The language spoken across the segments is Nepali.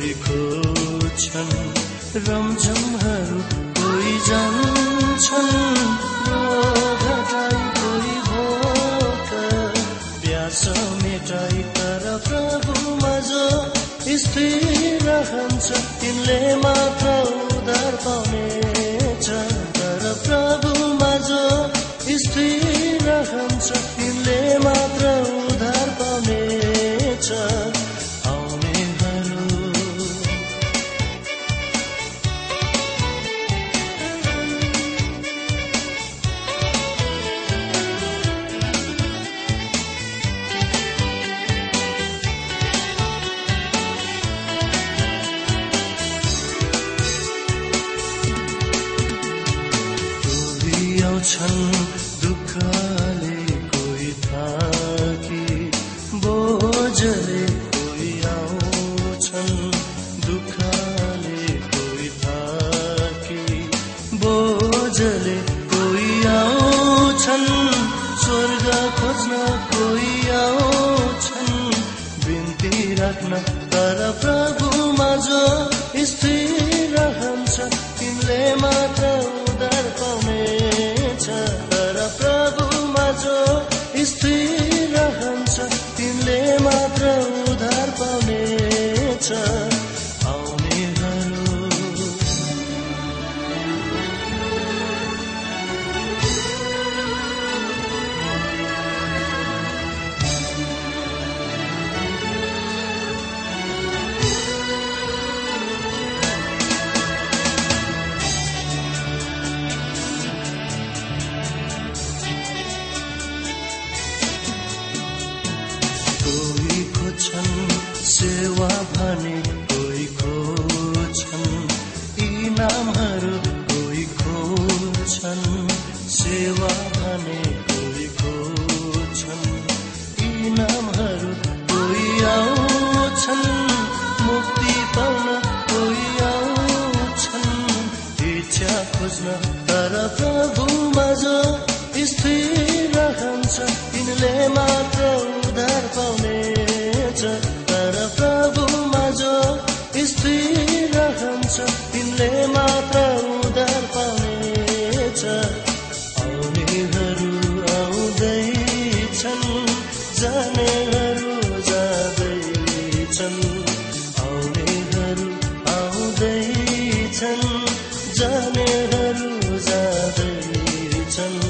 कोही खोज्छन् रमझमहरू कोही जान्छन्। कोही तर स्थिर रहन्छ। तिनले मात्र तर प्रभुमा जो स्थिर रहन्छ। मात्र पाउनेछ सेवा भने कोही खोज्छन् जानेहरू जाँदैछन्।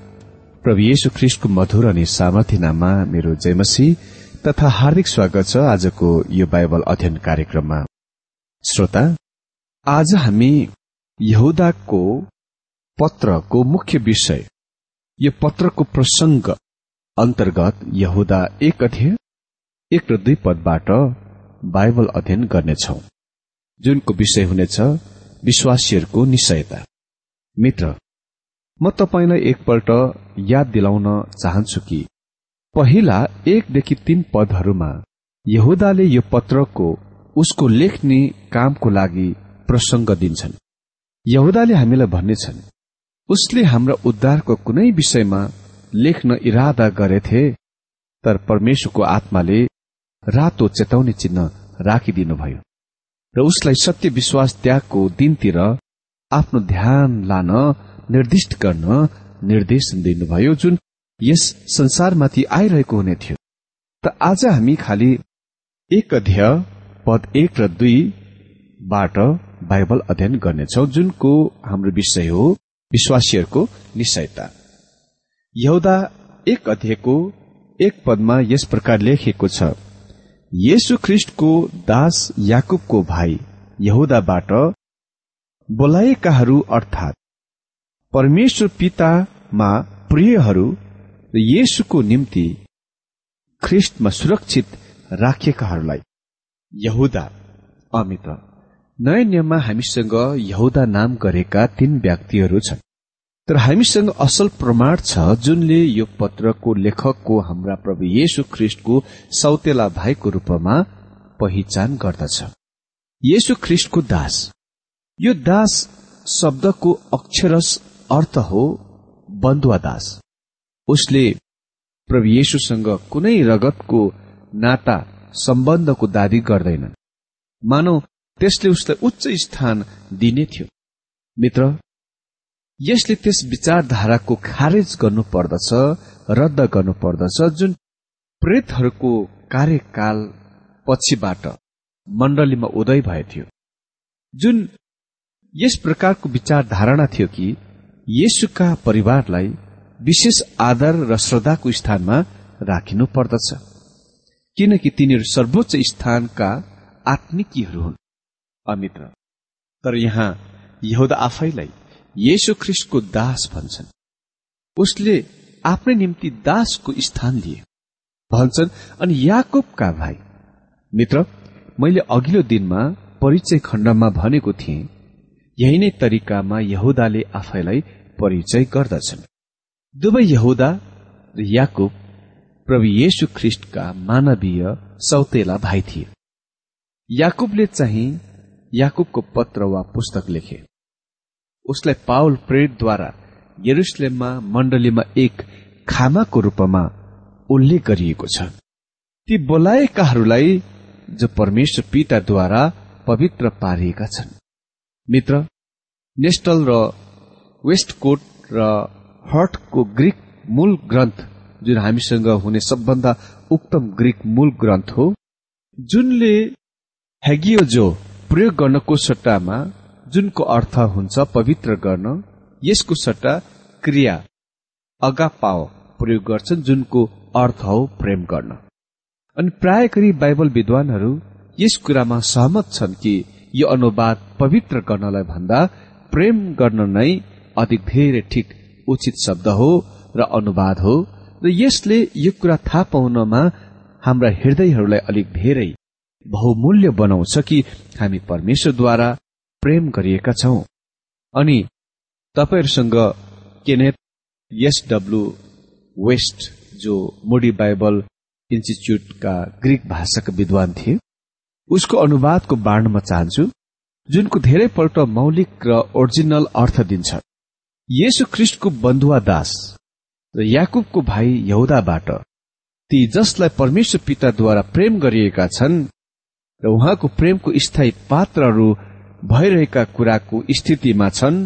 प्रभु येशु ख्रिस्टको मधुर अनि सामर्थ्य नाममा मेरो जयमसी तथा हार्दिक स्वागत छ आजको यो बाइबल अध्ययन कार्यक्रममा। श्रोता आज हामी यहुदाको पत्रको मुख्य विषय यो पत्रको प्रसंग अन्तर्गत यहुदा एक अध्ययन एक र दुई पदबाट बाइबल अध्ययन गर्नेछौ। जुनको विषय हुनेछ विश्वासीहरूको निश्चयता। मित्र म तपाईँलाई एकपल्ट याद दिलाउन चाहन्छु कि। पहिला एकदेखि तीन पदहरूमा यहुदाले यो पत्रको उसको लेख्ने कामको लागि प्रसंग दिन्छन्। यहुदाले हामीलाई भन्नेछन् उसले हाम्रा उद्धारको कुनै विषयमा लेख्न इरादा गरेथे तर परमेश्वरको आत्माले रातो चेताउने चिन्ह राखिदिनुभयो। र उसलाई सत्य विश्वास त्यागको दिनतिर आफ्नो ध्यान लान निर्दिष्ट गर्न निर्देशन दिनुभयो जुन यस संसारमाथि आइरहेको हुने थियो। त आज हामी खालि एक अध्याय पद एक र दुईबाट बाइबल अध्ययन गर्नेछौ जुनको हाम्रो विषय हो विश्वासीहरूको निश्चयता। यहुदा एक अध्यायको एक पदमा यस प्रकार लेखिएको छ येशु ख्रिष्टको दास याकुबको भाइ यहुदाबाट बोलाएकाहरू अर्थात् परमेश्वर पितामा प्रियहरू र येशुको निम्ति ख्रिस्टमा सुरक्षित राखिएकाहरूलाई यहुदा। अमित नयाँ नियममा हामीसँग यहुदा नाम गरेका तीन व्यक्तिहरू छन्। तर हामीसँग असल प्रमाण छ जुनले यो पत्रको लेखकको हाम्रा प्रभु येशु ख्रिस्टको सौतेला भाइको रूपमा पहिचान गर्दछ। येशु ख्रिस्टको दास। यो दास शब्दको अक्षरस अर्थ हो बन्धुवा दास उसले प्रभु येशुसँग कुनै रगतको नाता सम्बन्धको दावी गर्दैनन्। मानव त्यसले उसलाई उच्च स्थान दिने थियो। मित्र यसले त्यस विचारधाराको खारेज गर्नुपर्दछ रद्द गर्नुपर्दछ जुन प्रेतहरूको कार्यकाल पछिबाट मण्डलीमा उदय भएथ्यो जुन यस प्रकारको विचारधारणा थियो कि येशुका परिवारलाई विशेष आदर र श्रद्धाको स्थानमा राखिनु पर्दछ। किनकि तिनीहरू सर्वोच्च स्थानका आत्मिकीहरू हुन्। अमित्र तर यहाँ यहुदा आफैलाई येशु ख्रिस्टको दास भन्छन्। उसले आफ्नै निम्ति दासको स्थान लिए। भन्छन् अनि याकुबका भाइ मित्र मैले अघिल्लो दिनमा परिचय खण्डमा भनेको थिएँ यही नै तरिकामा यहुदाले आफैलाई परिचय गर्दछन्। दुवै यहुदा र याकुब प्रभु येशु ख्रिस्टका मानवीय सौतेला भाइ थिए। याकुबले चाहिँ याकुबको पत्र वा पुस्तक लेखे। उसलाई पाउल प्रेरितद्वारा यरुसलेममा मण्डलीमा एक खामाको रूपमा उल्लेख गरिएको छ। ती बोलाएकाहरूलाई जो परमेश्वर पिताद्वारा पवित्र पारिएका छन्। मित्र नेस्टल र वेस्टकोट र हर्टको ग्रिक मूल ग्रन्थ जुन हामीसँग हुने सबभन्दा उक्तम ग्रिक मूल ग्रन्थ हो जुनले हेगियो जो प्रयोग गर्नको सट्टामा जुनको अर्थ हुन्छ पवित्र गर्न यसको सट्टा क्रिया अगा पाओ प्रयोग गर्छन् जुनको अर्थ हो प्रेम गर्न अनि प्राय गरी बाइबल विद्वानहरू यस कुरामा सहमत छन् कि यो अनुवाद पवित्र गर्नलाई भन्दा प्रेम गर्न नै अधिक धेरै ठिक उचित शब्द हो र अनुवाद हो र यसले यो कुरा थाहा पाउनमा हाम्रा हृदयहरूलाई अलिक धेरै बहुमूल्य बनाउँछ कि हामी परमेश्वरद्वारा प्रेम गरिएका छौं। अनि तपाईँहरूसँग केनेथ एसडब्ल्यू वेस्ट जो मोडी बाइबल इन्स्टिच्युटका ग्रिक भाषाका विद्वान थिए उसको अनुवादको बाँड्न चाहन्छु। जुनको धेरैपल्ट मौलिक र ओरिजिनल अर्थ दिन्छ येशु ख्रिस्टको बन्धुवा दास र याकुबको भाइ यहुदाबाट ती जसलाई परमेश्वर पिताद्वारा प्रेम गरिएका छन् र उहाँको प्रेमको स्थायी पात्रहरू भइरहेका कुराको स्थितिमा छन्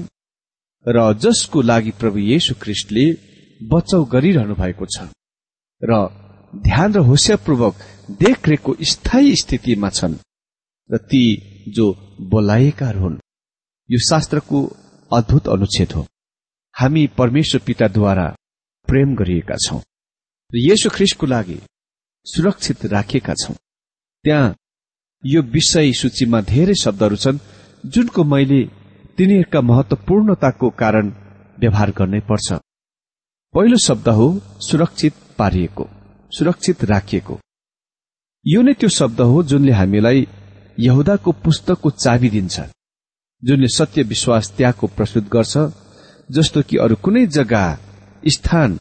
र जसको लागि प्रभु येशु ख्रिस्टले बचाउ गरिरहनु भएको छ र ध्यान र होसियापूर्वक देखरेखको स्थायी स्थितिमा छन् र ती जो बोलाइएका हुन् यो शास्त्रको अद्भुत अनुच्छेद हो। हामी परमेश्वर पिताद्वारा प्रेम गरिएका छौं र यसो ख्रिसको लागि सुरक्षित राखिएका छौं। त्यहाँ यो विषय सूचीमा धेरै शब्दहरू छन् जुनको मैले तिनीहरूका महत्वपूर्णताको कारण व्यवहार गर्नै पर्छ। पहिलो शब्द हो सुरक्षित पारिएको सुरक्षित राखिएको। यो नै त्यो शब्द हो जुनले हामीलाई यहुदाको पुस्तकको चाबी दिन्छ जुनले सत्य विश्वास त्यागको प्रस्तुत गर्छ जस्तो कि अरू कुनै जग्गा स्थान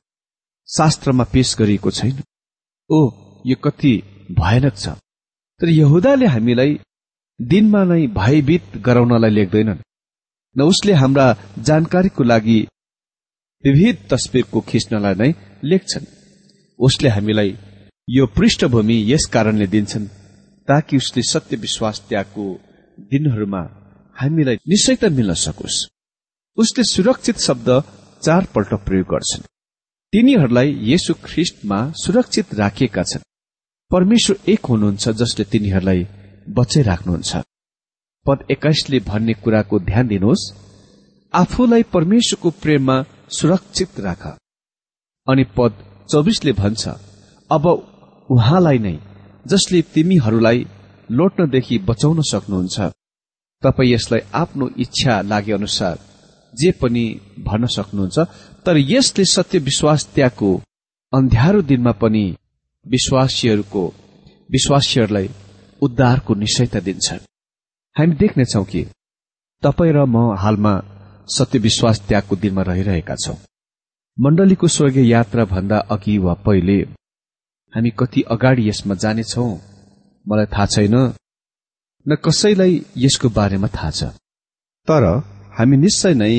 शास्त्रमा पेश गरिएको छैन। ओ यो कति भयानक छ। तर यहुदाले हामीलाई दिनमा नै भयभीत गराउनलाई लेख्दैनन् न उसले हाम्रा जानकारीको लागि विविध तस्विरको खिच्नलाई नै लेख्छन्। उसले हामीलाई यो पृष्ठभूमि यस कारणले दिन्छन्। ताकि उसले सत्य विश्वास त्यागको दिनहरूमा हामीलाई निश्चयता मिल्न सकोस्। उसले सुरक्षित शब्द चारपल्ट प्रयोग गर्छन्। तिनीहरूलाई यसु ख्रिस्टमा सुरक्षित राखिएका छन्। परमेश्वर एक हुनुहुन्छ जसले तिनीहरूलाई बचाइराख्नुहुन्छ। पद एक्काइसले भन्ने कुराको ध्यान दिनुहोस् आफूलाई परमेश्वरको प्रेममा सुरक्षित राख। अनि पद चौबिसले भन्छ अब उहाँलाई नै जसले तिमीहरूलाई लोट्नदेखि बचाउन सक्नुहुन्छ। तपाईँ यसलाई आफ्नो इच्छा लागे अनुसार जे पनि भन्न सक्नुहुन्छ तर यसले सत्य विश्वास त्यागको अन्ध्यारो दिनमा पनि विश्वासीहरूको विश्वासीहरूलाई उद्धारको निश्चयता दिन्छ हामी देख्नेछौ कि तपाईँ र म हालमा सत्य विश्वास त्यागको दिनमा रहिरहेका छौं। मण्डलीको स्वर्गीय यात्रा भन्दा अघि वा पहिले हामी कति अगाडि यसमा जानेछौ। मलाई थाहा छैन। न कसैलाई यसको बारेमा थाहा छ। तर हामी निश्चय नै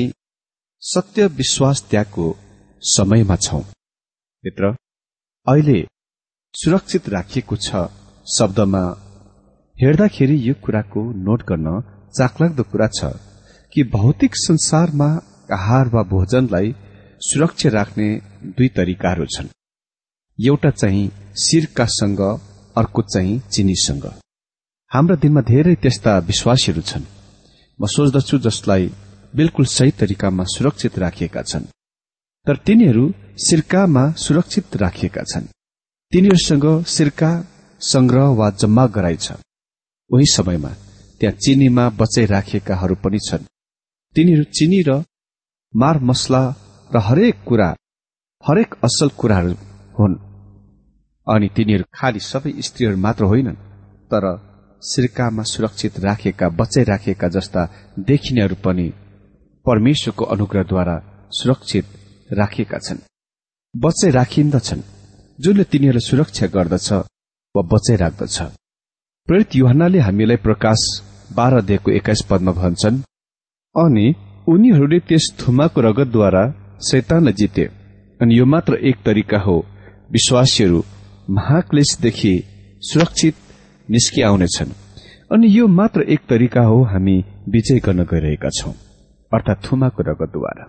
सत्य विश्वास त्यागको समयमा छौं। मित्र अहिले सुरक्षित राखिएको छ शब्दमा हेर्दाखेरि यो कुराको नोट गर्न चाकलाग्दो कुरा छ कि भौतिक संसारमा आहार वा भोजनलाई सुरक्षा राख्ने दुई तरिकाहरू छन्। एउटा चाहिँ सिरकासँग अर्को चाहिँ चिनीसँग। हाम्रा दिनमा धेरै त्यस्ता विश्वासीहरू छन्। म सोच्दछु जसलाई बिल्कुल सही तरिकामा सुरक्षित राखिएका छन्। तर तिनीहरू सिर्कामा सुरक्षित राखिएका छन्। तिनीहरूसँग सिर्का संग्रह वा जम्मा गराइछ उही समयमा त्यहाँ चिनीमा बचाइ राखिएकाहरू पनि छन्। तिनीहरू चिनी र मार मसला र हरेक कुरा हरेक असल कुराहरू हुन्। अनि तिनीहरू खालि सबै स्त्रीहरू मात्र होइनन् तर सिर्कामा सुरक्षित राखेका बचाइ राखेका जस्ता देखिनेहरू पनि परमेश्वरको अनुग्रहद्वारा सुरक्षित राखिएका छन्। बचाइ राखिन्दछन्। जुनले तिनीहरूलाई सुरक्षा गर्दछ वा बचाइ राख्दछ। प्रेरित युहनाले हामीलाई प्रकाश बाह्र दिएको एक्काइस पदमा भन्छन् अनि उनीहरूले त्यस थुमाको रगतद्वारा शैतानलाई जिते अनि यो मात्र एक तरिका हो विश्वासीहरू महाक्लेशदेखि सुरक्षित निस्किआउनेछन्। अनि यो मात्र एक तरिका हो हामी विजय गर्न गइरहेका छौं अर्थात थुमाको रगतद्वारा।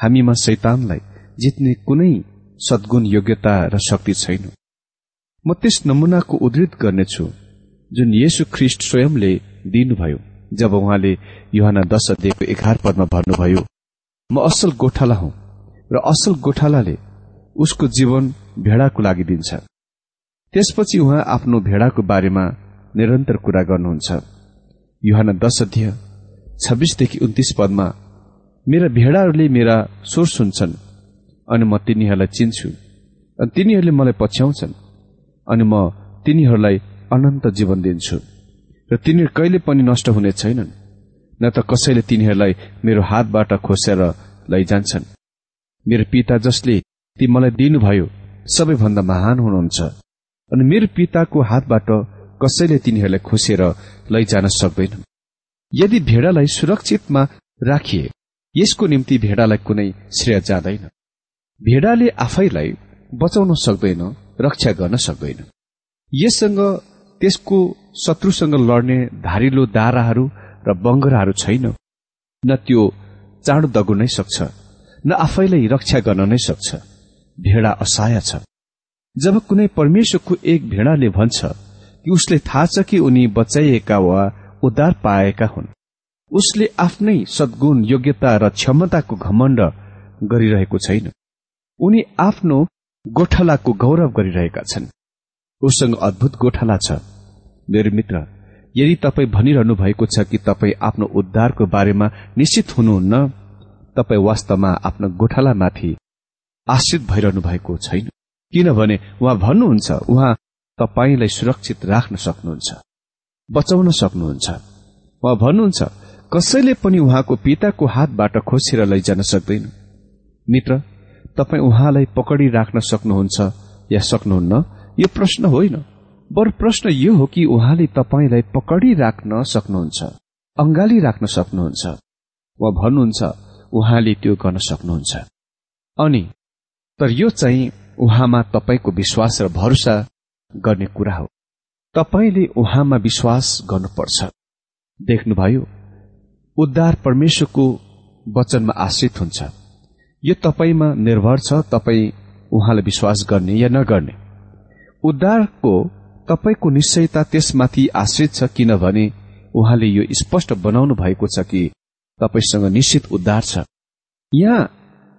हामीमा शैतानलाई जित्ने कुनै सद्गुण योग्यता र शक्ति छैन। म त्यस नमूनाको उद्धृत गर्नेछु जुन येशु ख्रिष्ट स्वयंले दिनुभयो जब उहाँले युहान दश अध्ययको एघार पदमा भन्नुभयो म असल गोठाला हुँ र असल गोठालाले उसको जीवन भेडाको लागि दिन्छ। त्यसपछि उहाँ आफ्नो भेडाको बारेमा निरन्तर कुरा गर्नुहुन्छ। युहान दश अध्यय छब्बीसदेखि उन्तिस पदमा मेरा भेडाहरूले मेरा स्वर सुन्छन् अनि म तिनीहरूलाई चिन्छु अनि तिनीहरूले मलाई पछ्याउँछन् अनि म तिनीहरूलाई अनन्त जीवन दिन्छु र तिनीहरू कहिले पनि नष्ट हुने छैनन् न त कसैले तिनीहरूलाई मेरो हातबाट खोसेर लैजान्छन्। मेरो पिता जसले ती मलाई दिनुभयो सबैभन्दा महान हुनुहुन्छ। अनि मेरो पिताको हातबाट कसैले तिनीहरूलाई खोसेर लैजान सक्दैनन् यदि भेडालाई सुरक्षितमा राखिए यसको निम्ति भेडालाई कुनै श्रेय जाँदैन। भेडाले आफैलाई बचाउन सक्दैन रक्षा गर्न सक्दैन। यससँग त्यसको शत्रुसँग लड्ने धारिलो दाराहरू र बङ्गराहरू छैन। न त्यो चाँडो दगुर्नै नै सक्छ न आफैलाई रक्षा गर्न नै सक्छ। भेडा असहाय छ। जब कुनै परमेश्वरको एक भेडाले भन्छ कि उसले थाहा छ कि उनी बचाइएका वा उद्धार पाएका हुन् उसले आफ्नै सद्गुण योग्यता र क्षमताको घमण्ड गरिरहेको छैन। उनी आफ्नो गोठालाको गौरव गरिरहेका छन्। उसँग अद्भुत गोठाला छ। मेरो मित्र यदि तपाईँ भनिरहनु भएको छ कि तपाईँ आफ्नो उद्धारको बारेमा निश्चित हुनुहुन्न तपाईँ वास्तवमा आफ्नो गोठालामाथि आश्रित भइरहनु भएको छैन। किनभने उहाँ भन्नुहुन्छ उहाँ तपाईँलाई सुरक्षित राख्न सक्नुहुन्छ बचाउन सक्नुहुन्छ। उहाँ भन्नुहुन्छ कसैले पनि उहाँको पिताको हातबाट खोसेर लैजान सक्दैन। मित्र तपाईँ उहाँलाई पकडी राख्न सक्नुहुन्छ या सक्नुहुन्न? यो प्रश्न होइन। बर प्रश्न यो हो कि उहाँले तपाईँलाई पकडी राख्न सक्नुहुन्छ अंगाली राख्न सक्नुहुन्छ? वा भन्नुहुन्छ उहाँले त्यो गर्न सक्नुहुन्छ। अनि तर यो चाहिँ उहाँमा तपाईँको विश्वास र भरोसा गर्ने कुरा हो। तपाईँले उहाँमा विश्वास गर्नुपर्छ। देख्नुभयो उद्धार परमेश्वरको वचनमा आश्रित हुन्छ। यो तपाईँमा निर्भर छ तपाईँ उहाँलाई विश्वास गर्ने या नगर्ने। उद्धारको तपाईँको निश्चयता त्यसमाथि आश्रित छ किनभने उहाँले यो स्पष्ट बनाउनु भएको छ कि तपाईँसँग निश्चित उद्धार छ। यहाँ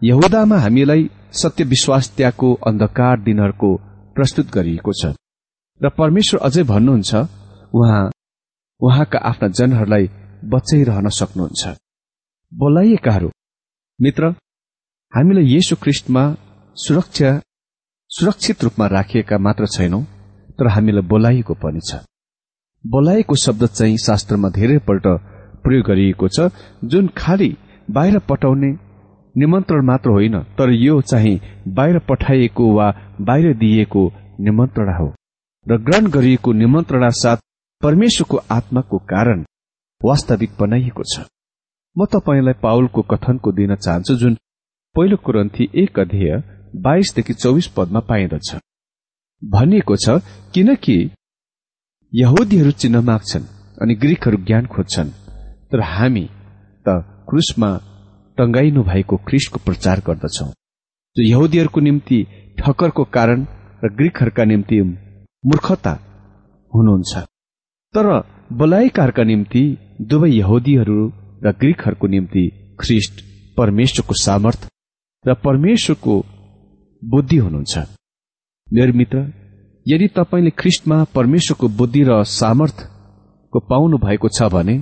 यहुदामा हामीलाई सत्य विश्वास त्यागको अन्धकार दिनहरूको प्रस्तुत गरिएको छ। र परमेश्वर अझै भन्नुहुन्छ उहाँ उहाँका आफ्ना जनहरूलाई बचाइरहन सक्नुहुन्छ। बोलाइएकाहरू। मित्र हामीलाई येशु ख्रिस्टमा सुरक्षा सुरक्षित रूपमा राखिएका मात्र छैनौं तर हामीलाई बोलाइएको पनि छ। बोलाएको शब्द चाहिँ शास्त्रमा धेरैपल्ट प्रयोग गरिएको छ जुन खालि बाहिर पठाउने निमन्त्रण मात्र होइन तर यो चाहिँ बाहिर पठाइएको वा बाहिर दिइएको निमन्त्रणा हो। र ग्रहण गरिएको निमन्त्रणा साथ परमेश्वरको आत्माको कारण वास्तविक बनाइएको छ। म तपाईँलाई पावलको कथनको दिन चाहन्छु जुन पहिलो कुरन्थी एक अध्यय बाइसदेखि चौबिस पदमा पाइँदछ। भनिएको छ किनकि यहुदीहरू चिन्ह माग्छन् अनि ग्रिकहरू ज्ञान खोज्छन् तर हामी त क्रुसमा टंगाइनु भएको ख्रिस्टको प्रचार गर्दछौ। जो यहुदीहरूको निम्ति ठक्करको कारण र ग्रिकहरूका निम्ति मूर्खता हुनुहुन्छ। तर बलायकारका निम्ति दुवै यहुदीहरू र ग्रिकहरूको निम्ति ख्रिस्ट परमेश्वरको सामर्थ र परमेश्वरको बुद्धि हुनुहुन्छ। मेरो मित्र यदि तपाईँले ख्रिस्टमा परमेश्वरको बुद्धि र सामर्थको पाउनु भएको छ भने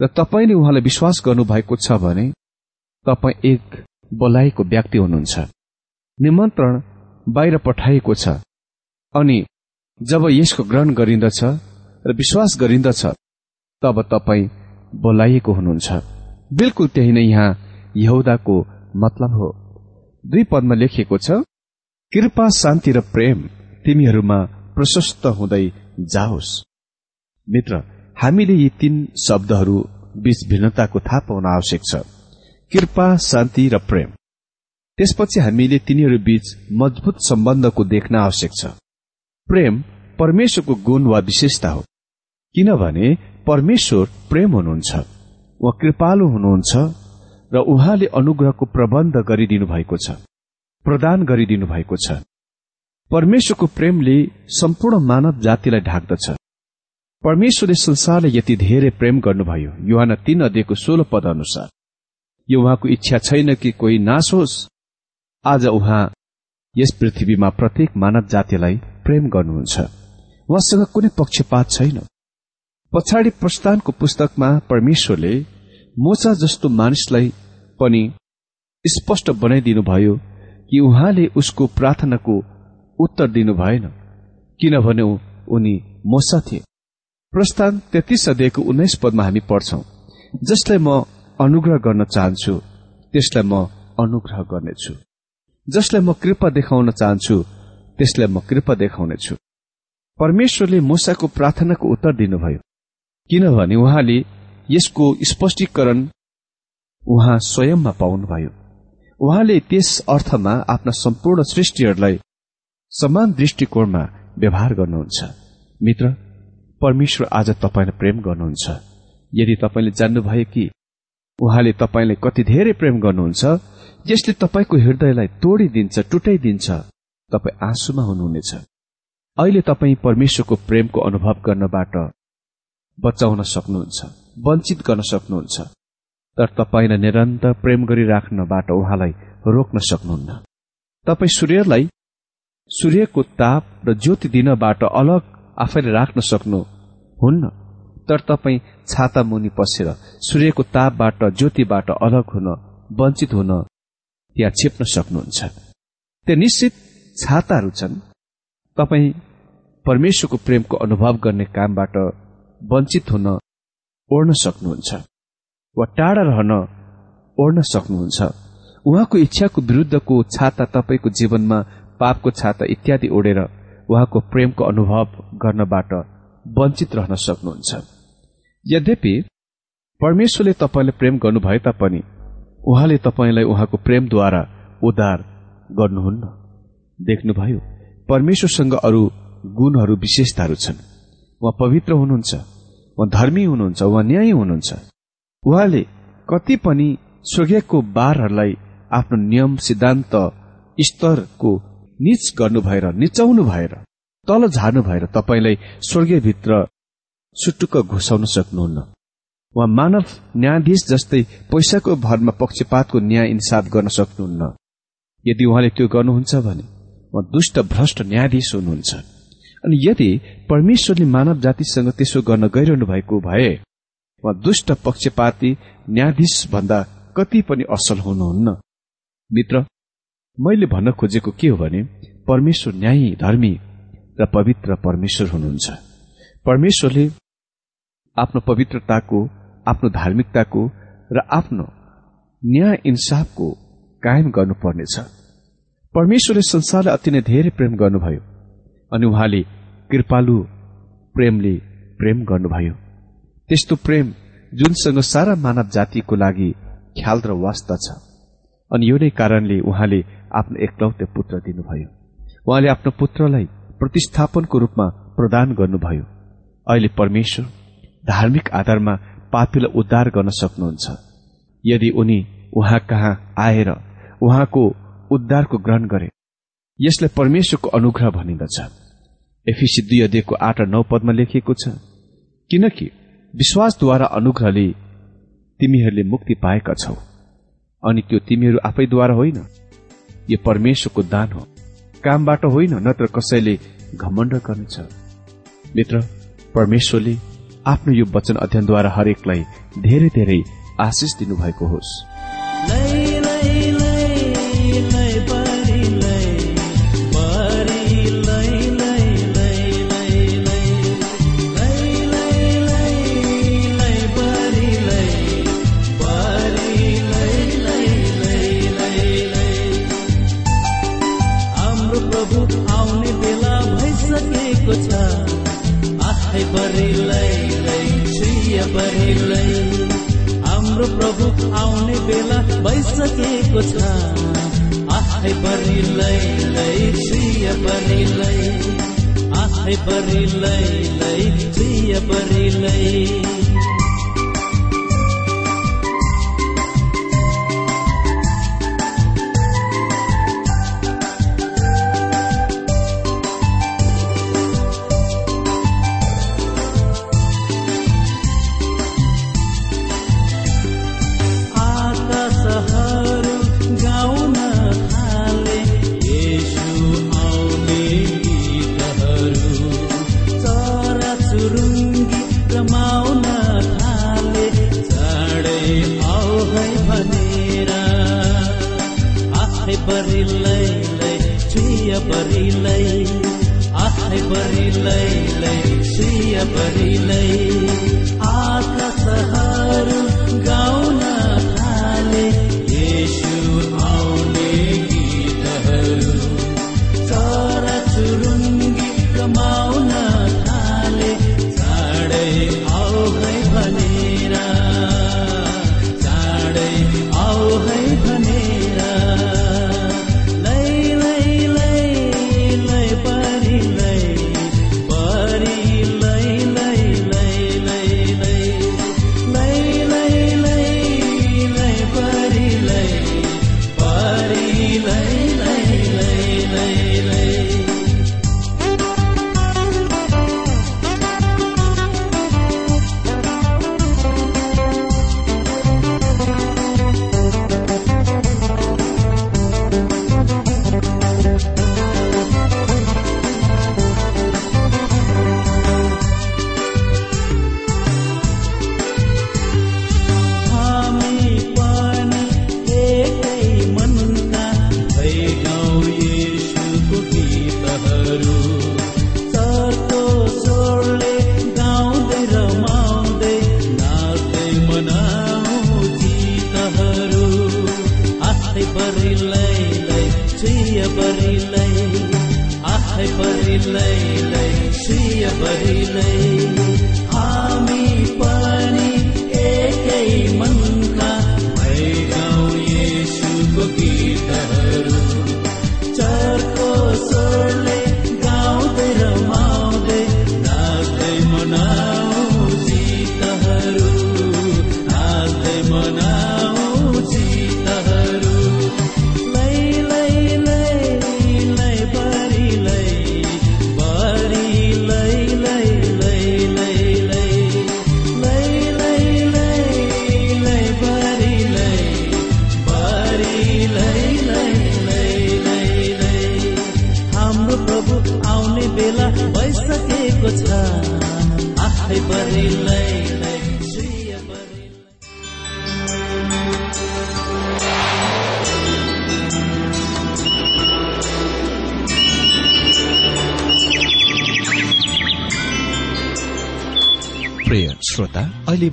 र तपाईँले उहाँलाई विश्वास गर्नु भएको छ भने तपाईँ एक बोलाएको व्यक्ति हुनुहुन्छ। निमन्त्रण बाहिर पठाइएको छ। अनि जब यसको ग्रहण गरिन्दछ र विश्वास गरिन्दछ तब तपाईँ बोलाइएको हुनुहुन्छ। बिल्कुल त्यही नै यहाँ यहुदाको मतलब हो। दुई पदमा लेखिएको छ कृपा शान्ति र प्रेम तिमीहरूमा प्रशस्त हुँदै जाओस्। मित्र हामीले यी तीन शब्दहरू बीच भिन्नताको थाहा पाउन आवश्यक छ। कृपा शान्ति र प्रेम। त्यसपछि हामीले तिनीहरू बीच मजबुत सम्बन्धको देख्न आवश्यक छ। प्रेम परमेश्वरको गुण वा विशेषता हो। किनभने परमेश्वर प्रेम हुनुहुन्छ उहाँ कृपालु हुनुहुन्छ र उहाँले अनुग्रहको प्रबन्ध गरिदिनु भएको छ प्रदान गरिदिनु भएको छ। परमेश्वरको प्रेमले सम्पूर्ण मानव जातिलाई ढाक्दछ। परमेश्वरले संसारलाई यति धेरै प्रेम गर्नुभयो। युहान तीन अध्ययको सोह्र पद अनुसार। यो उहाँको इच्छा छैन कि कोही नाश होस् आज उहाँ यस पृथ्वीमा प्रत्येक मानव जातिलाई प्रेम गर्नुहुन्छ। उहाँसँग कुनै पक्षपात छैन। पछाडि प्रस्थानको पुस्तकमा परमेश्वरले मोचा जस्तो मानिसलाई पनि स्पष्ट बनाइदिनुभयो कि उहाँले उसको प्रार्थनाको उत्तर दिनु भएन किनभने उनी मोसा थिए। प्रस्थान तेत्तीस अध्यायको उन्नाइस पदमा हामी पढ्छौं जसलाई म अनुग्रह गर्न चाहन्छु त्यसलाई म अनुग्रह गर्नेछु। जसलाई म कृपा देखाउन चाहन्छु त्यसलाई म कृपा देखाउनेछु। परमेश्वरले मोसाको प्रार्थनाको उत्तर दिनुभयो। किनभने उहाँले यसको स्पष्टीकरण उहाँ स्वयंमा पाउनुभयो। उहाँले त्यस अर्थमा आफ्ना सम्पूर्ण सृष्टिहरूलाई समान दृष्टिकोणमा व्यवहार गर्नुहुन्छ। मित्र परमेश्वर आज तपाईँलाई प्रेम गर्नुहुन्छ। यदि तपाईँले जान्नुभयो कि उहाँले तपाईँलाई कति धेरै प्रेम गर्नुहुन्छ यसले तपाईँको हृदयलाई तोडिदिन्छ टुटाइदिन्छ तपाईँ आँसुमा हुनुहुनेछ। अहिले तपाईँ परमेश्वरको प्रेमको अनुभव गर्नबाट बचाउन सक्नुहुन्छ वञ्चित गर्न सक्नुहुन्छ तर तपाईँलाई निरन्तर प्रेम गरिराख्नबाट उहाँलाई रोक्न सक्नुहुन्न। तपाईँ सूर्यलाई सूर्यको ताप र ज्योति दिनबाट अलग आफैले राख्न सक्नुहुन्न। तर तपाईँ छाता मुनि पसेर सूर्यको तापबाट ज्योतिबाट अलग हुन वञ्चित हुन त्यहाँ छिप्न सक्नुहुन्छ। त्यो निश्चित छाताहरू छन्। तपाईँ परमेश्वरको प्रेमको अनुभव गर्ने कामबाट वञ्चित हुन ओढ्न सक्नुहुन्छ वा टाढा रहन ओढ्न सक्नुहुन्छ। उहाँको इच्छाको विरुद्धको छाता तपाईँको जीवनमा पापको छाता इत्यादि ओढेर उहाँको प्रेमको अनुभव गर्नबाट वञ्चित रहन सक्नुहुन्छ। यद्यपि परमेश्वरले तपाईँलाई प्रेम गर्नुभए तापनि उहाँले तपाईँलाई उहाँको प्रेमद्वारा उद्धार गर्नुहुन्न। देख्नुभयो परमेश्वरसँग अरू गुणहरू विशेषताहरू छन्। उहाँ पवित्र हुनुहुन्छ उहाँ धर्मी हुनुहुन्छ उहाँ न्याय हुनुहुन्छ। उहाँले कति पनि स्वर्गीयको बारहरूलाई आफ्नो नियम सिद्धान्त स्तरको निच गर्नु भएर निचाउनु भएर तल झार्नु भएर तपाईँलाई स्वर्गीयभित्र सुटुक्क घुसाउन सक्नुहुन्न। उहाँ मानव न्यायाधीश जस्तै पैसाको भरमा पक्षपातको न्याय इन्साफ गर्न सक्नुहुन्न। यदि उहाँले त्यो गर्नुहुन्छ भने उहाँ दुष्ट भ्रष्ट न्यायाधीश हुनुहुन्छ। अनि यदि परमेश्वरले मानव जातिसँग त्यसो गर्न गइरहनु भएको भए उहाँ दुष्ट पक्षपाती न्यायाधीश भन्दा कति पनि असल हुनुहुन्न। मित्र मैले भन्न खोजेको के हो भने परमेश्वर न्यायी धर्मी र पवित्र परमेश्वर हुनुहुन्छ। परमेश्वरले आफ्नो पवित्रताको आफ्नो धार्मिकताको र आफ्नो न्याय इन्साफको कायम गर्नुपर्नेछ। परमेश्वरले संसारलाई अति नै धेरै प्रेम गर्नुभयो अनि उहाँले कृपालु प्रेमले प्रेम गर्नुभयो। त्यस्तो प्रेम जुनसँग सारा मानव जातिको लागि ख्याल र वास्ता छ अनि यो नै कारणले उहाँले आफ्नो एकलौते पुत्र दिनुभयो। उहाँले आफ्नो पुत्रलाई प्रतिस्थापनको रूपमा प्रदान गर्नुभयो। अहिले परमेश्वर धार्मिक आधारमा पापीलाई उद्धार गर्न सक्नुहुन्छ। यदि उनी उहाँ कहाँ आएर उहाँको उद्धारको ग्रहण गरे यसलाई परमेश्वरको अनुग्रह भनिन्दछ एफिसी दुई अध्ययको आठ र नौ पदमा लेखिएको छ किनकि विश्वासद्वारा अनुग्रहले तिमीहरूले मुक्ति पाएका छौ अनि त्यो तिमीहरू आफैद्वारा होइन। यो परमेश्वरको दान हो कामबाट होइन नत्र कसैले घमण्ड गर्नेछ। मित्र परमेश्वरले आफ्नो यो वचन अध्ययनद्वारा हरेकलाई धेरै धेरै आशिष दिनुभएको होस्। बेला भइसकेको छ। आफै पनि लै लै प्रिय पनि लै। आफै पनि लै लै प्रिय पनि लै।